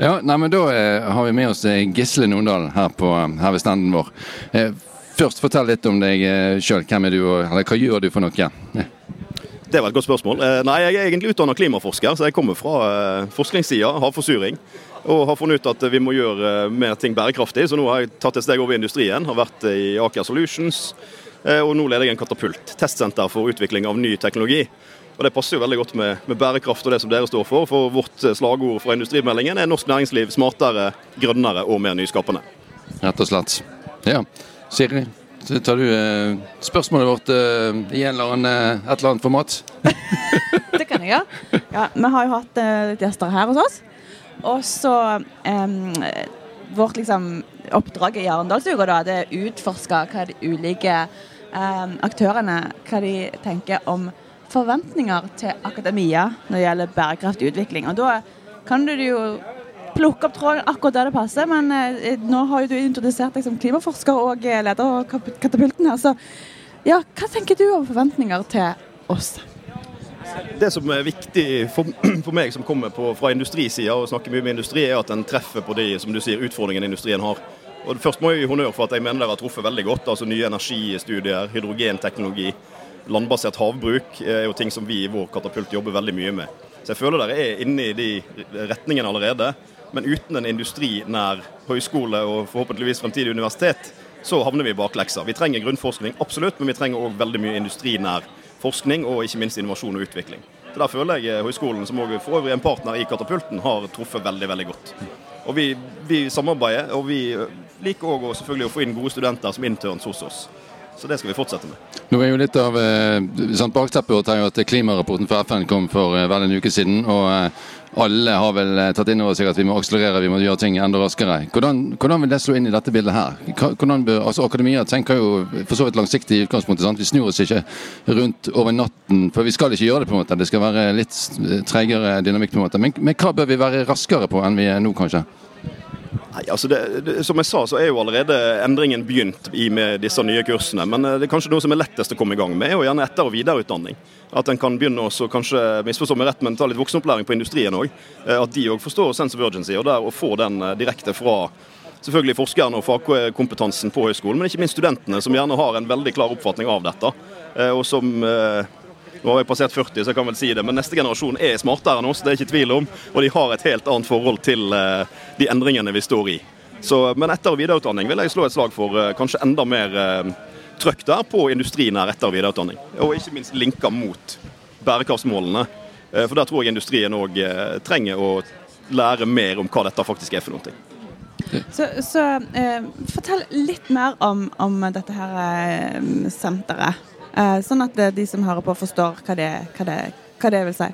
Ja, nei, men Da eh, har vi med oss eh, Gisle Nondal her, på, her ved standen vår. Eh, først, fortell litt om deg eh, sjøl. Hvem er du, eller, hva gjør du for noe? Ja. Det var et godt spørsmål. Eh, nei, Jeg er egentlig utdannet klimaforsker, så jeg kommer fra eh, forskningssida, havforsuring. Og har funnet ut at vi må gjøre eh, mer ting bærekraftig, så nå har jeg tatt et steg over i industrien. Har vært i Aker Solutions, eh, og nå leder jeg en Katapult, testsenter for utvikling av ny teknologi. Og Det passer jo veldig godt med, med bærekraft og det som dere står for. For vårt eh, slagord fra industrimeldingen er norsk næringsliv smartere, grønnere og mer nyskapende. Rett og slett. Ja. Siri, så tar du eh, spørsmålet vårt eh, i en eller annen, eh, et eller annet format? Det kan jeg gjøre. Ja, vi har jo hatt eh, gjester her hos oss. Og så em, Vårt liksom, oppdrag i Arendalsuka da, det er å utforske hva de ulike em, aktørene hva de tenker om forventninger til akademia når det gjelder bærekraftig utvikling. Og da kan du jo plukke opp tråden akkurat der det passer, men eh, nå har jo du introdusert deg som klimaforsker og eh, leder av Katapulten her, så ja, hva tenker du om forventninger til oss? Det som er viktig for, for meg som kommer på, fra industrisida og snakker mye med industri, er at den treffer på de som du sier, utfordringene industrien har. Og Først må jeg gi honnør for at jeg mener dere har truffet veldig godt. altså Nye energistudier, hydrogenteknologi, landbasert havbruk er jo ting som vi i vår katapult jobber veldig mye med. Så jeg føler dere er inne i de retningene allerede. Men uten en industri nær høyskole og forhåpentligvis fremtidig universitet, så havner vi i bakleksa. Vi trenger grunnforskning, absolutt, men vi trenger òg veldig mye industrinær forskning og ikke minst innovasjon og utvikling. Så Der føler jeg høyskolen, som også for øvrig en partner i Katapulten, har truffet veldig veldig godt. Og Vi, vi samarbeider, og vi liker òg selvfølgelig å få inn gode studenter som interns hos oss. Så det skal vi fortsette med. Nå er jo litt av eh, sånn Bakteppet er at klimarapporten fra FN kom for eh, vel en uke siden. og eh, alle har vel tatt inn over seg at vi må akselerere, vi må gjøre ting enda raskere. Hvordan, hvordan vil det slå inn i dette bildet her? Hvordan altså Akademia tenker jo for så vidt langsiktig i utgangspunktet. sant? Vi snur oss ikke rundt over natten, for vi skal ikke gjøre det. på en måte. Det skal være litt tregere dynamikk. på en måte. Men, men hva bør vi være raskere på enn vi er nå, kanskje? Nei, altså det, det, Som jeg sa, så er jo allerede endringen begynt i med disse nye kursene. Men eh, det er kanskje noe som er lettest å komme i gang med, er jo gjerne etter- og videreutdanning. At en kan begynne også, kanskje misforstå meg rett, men ta litt voksenopplæring på industrien òg. At de òg forstår sense of urgency, og der å få den eh, direkte fra selvfølgelig forskerne og fagkompetansen på høyskolen, men ikke minst studentene, som gjerne har en veldig klar oppfatning av dette. eh, Og som eh, nå har jeg passert 40, så jeg kan vel si det, men neste generasjon er smartere enn oss, det er ikke tvil om. Og de har et helt annet forhold til eh, de endringene vi står i. Så, men etter- og videreutdanning vil jeg slå et slag for eh, kanskje enda mer eh, trøkk der på industrinær etter- og videreutdanning. Og ikke minst linker mot bærekraftsmålene. For der tror jeg industrien òg trenger å lære mer om hva dette faktisk er for noe. Så, så eh, fortell litt mer om, om dette her senteret. Eh, sånn at eh, de som hører på, forstår hva det, hva det, hva det vil si.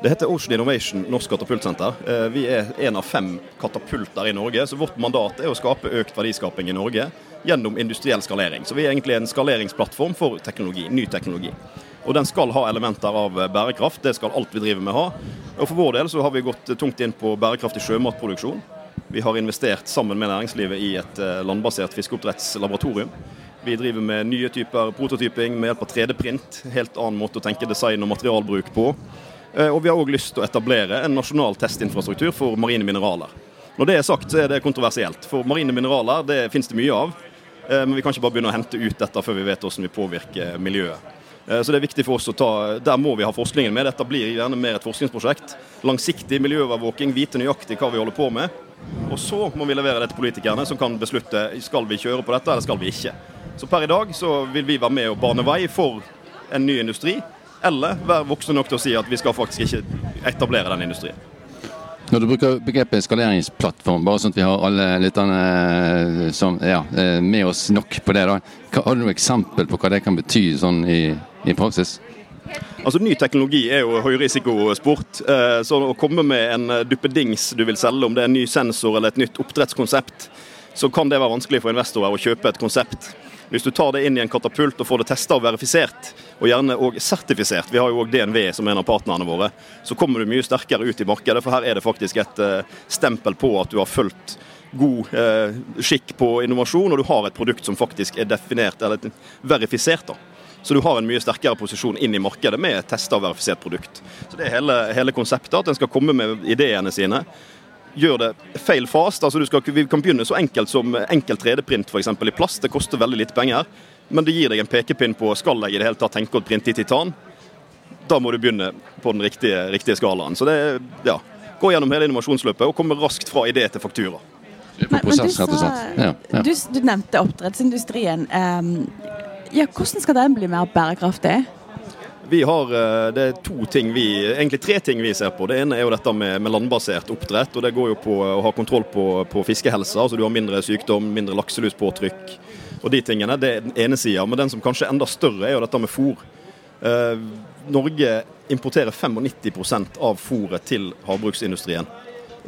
Det heter Ocean Innovation Norsk Katapultsenter. Eh, Vi er en av fem katapulter i Norge, så vårt mandat er å skape økt verdiskaping i Norge gjennom industriell skalering. Så vi er egentlig en skaleringsplattform for teknologi, ny teknologi. Og den skal ha elementer av bærekraft, det skal alt vi driver med ha. Og for vår del så har vi gått tungt inn på bærekraftig sjømatproduksjon. Vi har investert sammen med næringslivet i et landbasert fiskeoppdrettslaboratorium. Vi driver med nye typer prototyping med hjelp av 3D-print. Helt annen måte å tenke design og materialbruk på. Eh, Og vi har òg lyst til å etablere en nasjonal testinfrastruktur for marine mineraler. Når det er sagt, så er det kontroversielt. For marine mineraler det finnes det mye av. eh, Men vi kan ikke bare begynne å hente ut dette før vi vet hvordan vi påvirker miljøet. Eh, Så det er viktig for oss å ta Der må vi ha forskningen med. Dette blir gjerne mer et forskningsprosjekt. Langsiktig miljøovervåking, vite nøyaktig hva vi holder på med. Og så må vi levere det til politikerne, som kan beslutte skal vi kjøre på dette eller skal vi ikke. Så per i dag så vil vi være med og bane vei for en ny industri. Eller være voksne nok til å si at vi skal faktisk ikke etablere den industrien. Når du bruker begrepet skaleringsplattform, bare sånn at vi har alle lytterne eh, som, ja, eh, med oss nok på det, da. Har du noe eksempel på hva det kan bety sånn i, i praksis? Altså Ny teknologi er jo høyrisikosport. Eh, så å komme med en duppedings du vil selge, om det er en ny sensor eller et nytt oppdrettskonsept, så kan det være vanskelig for investorer å kjøpe et konsept. Hvis du tar det inn i en katapult og får det testa og verifisert, og gjerne òg sertifisert, vi har jo òg DNV som en av partnerne våre, så kommer du mye sterkere ut i markedet. For her er det faktisk et uh, stempel på at du har fulgt god uh, skikk på innovasjon, og du har et produkt som faktisk er definert eller verifisert. da. Så du har en mye sterkere posisjon inn i markedet med et testa og verifisert produkt. Så Det er hele, hele konseptet, at en skal komme med ideene sine gjør det feil fast. Altså skal, vi kan begynne så enkelt som enkelt 3D-print f.eks. i plast. Det koster veldig litt penger, men det gir deg en pekepinn på skal jeg i det hele tatt tenke å printe i titan. Da må du begynne på den riktige, riktige skalaen. Så det ja, Gå gjennom hele innovasjonsløpet og komme raskt fra idé til faktura. Men, men du, sa, ja, ja. Du, du, nevnte oppdrettsindustrien. Um, ja, hvordan skal den bli mer bærekraftig? Vi har, eh, Det er to ting vi, egentlig tre ting vi ser på. Det ene er jo dette med, med landbasert oppdrett. og Det går jo på å ha kontroll på, på fiskehelsa. altså Du har mindre sykdom, mindre lakseluspåtrykk og de tingene. Det er den ene sida. Men den som kanskje er enda større, er jo dette med fôr. Eh, Norge importerer 95% av fôret til havbruksindustrien.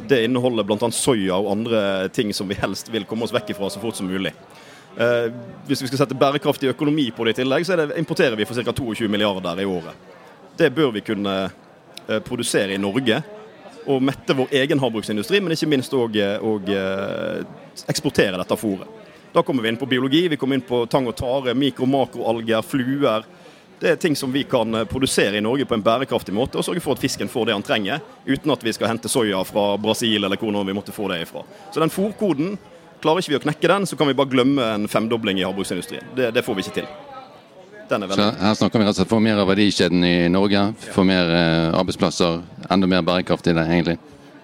Det inneholder bl.a. soya og andre ting som vi helst vil komme oss vekk ifra så fort som mulig. Eh, hvis vi skal sette bærekraftig økonomi på det i tillegg, så det, importerer vi for ca. 22 milliarder i året. Det bør vi kunne eh, produsere i Norge. Og mette vår egen havbruksindustri, men ikke minst òg eh, eksportere dette fôret. Da kommer vi inn på biologi, vi kommer inn på tang og tare, mikro- og makroalger, fluer. Det er ting som vi kan produsere i Norge på en bærekraftig måte og sørge for at fisken får det han trenger, uten at vi skal hente soya fra Brasil eller hvor vi måtte få det ifra. Så den fôrkoden Klarer ikke vi å knekke den, så kan vi bare glemme en femdobling i havbruksindustrien. Det, det får vi ikke til. så her snakker vi altså for mer av verdikjeden i Norge, for mer eh, arbeidsplasser, enda mer bærekraft i det, egentlig.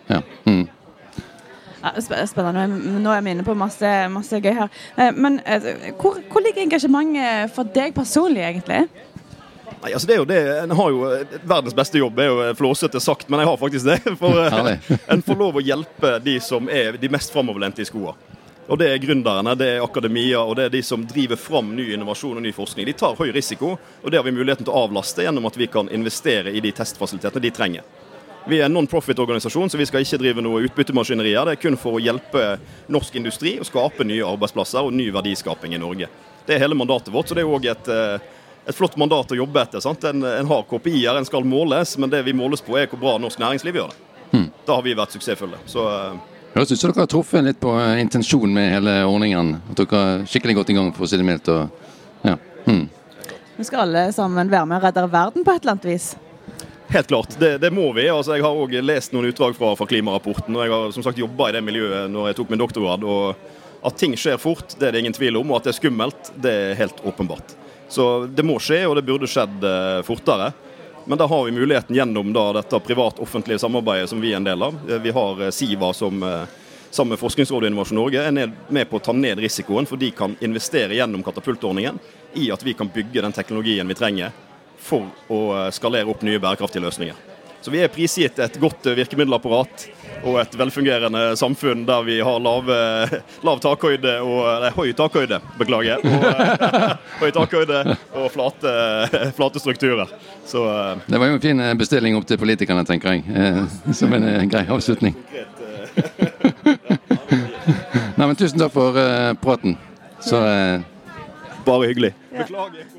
Ja. Mm. Ja, spennende. Nå er vi inne på masse, masse gøy her. Eh, men eh, hvor, hvor, ligger engasjementet for deg personlig, egentlig? Nei, altså det er jo det, En har jo verdens beste jobb, er jo flåsete sagt, men jeg har faktisk det. For en får lov å hjelpe de som er de mest framoverlente i skoa. Og Det er gründerne, det er akademia og det er de som driver fram ny innovasjon og ny forskning. De tar høy risiko, og det har vi muligheten til å avlaste gjennom at vi kan investere i de testfasilitetene de trenger. Vi er en non-profit-organisasjon, så vi skal ikke drive noe utbyttemaskinerier. Det er kun for å hjelpe norsk industri å skape nye arbeidsplasser og ny verdiskaping i Norge. Det er hele mandatet vårt, så det er òg et, eh, et, flott mandat å jobbe etter. Sant? En, en har KPI-er, en skal måles, men det vi måles på er hvor bra norsk næringsliv gjør det. Hmm. Da har vi vært suksessfulle. Så eh, Høres ut som dere har truffet litt på eh, intensjonen med hele ordningen. At dere har skikkelig godt i gang, for å si det mildt. Ja. Hmm. Vi skal alle sammen være med og redde verden på et eller annet vis. Helt klart, det, det må vi. Altså, jeg har òg lest noen utdrag fra, fra, klimarapporten. og Jeg har som sagt jobba i det miljøet når jeg tok min doktorgrad. og At ting skjer fort, det er det ingen tvil om. Og at det er skummelt, det er helt åpenbart. Så det må skje, og det burde skjedd eh, fortere. Men da har vi muligheten gjennom da, dette privat-offentlige samarbeidet som vi er en del av. Eh, vi har eh, Siva som eh, sammen med Forskningsrådet og Innovasjon Norge er med på å ta ned risikoen, for de kan investere gjennom katapultordningen i at vi kan bygge den teknologien vi trenger for å skalere opp nye bærekraftige løsninger. Så vi er prisgitt et godt virkemiddelapparat og et velfungerende samfunn der vi har lave, lav takhøyde og Nei, høy takhøyde, beklager. Og, høy takhøyde og flate, flate strukturer. Så, eh, det var jo en fin eh, bestilling opp til politikerne, tenker jeg. Eh, som en grei avslutning. Nei, men tusen takk for praten. Så Bare hyggelig. Beklager.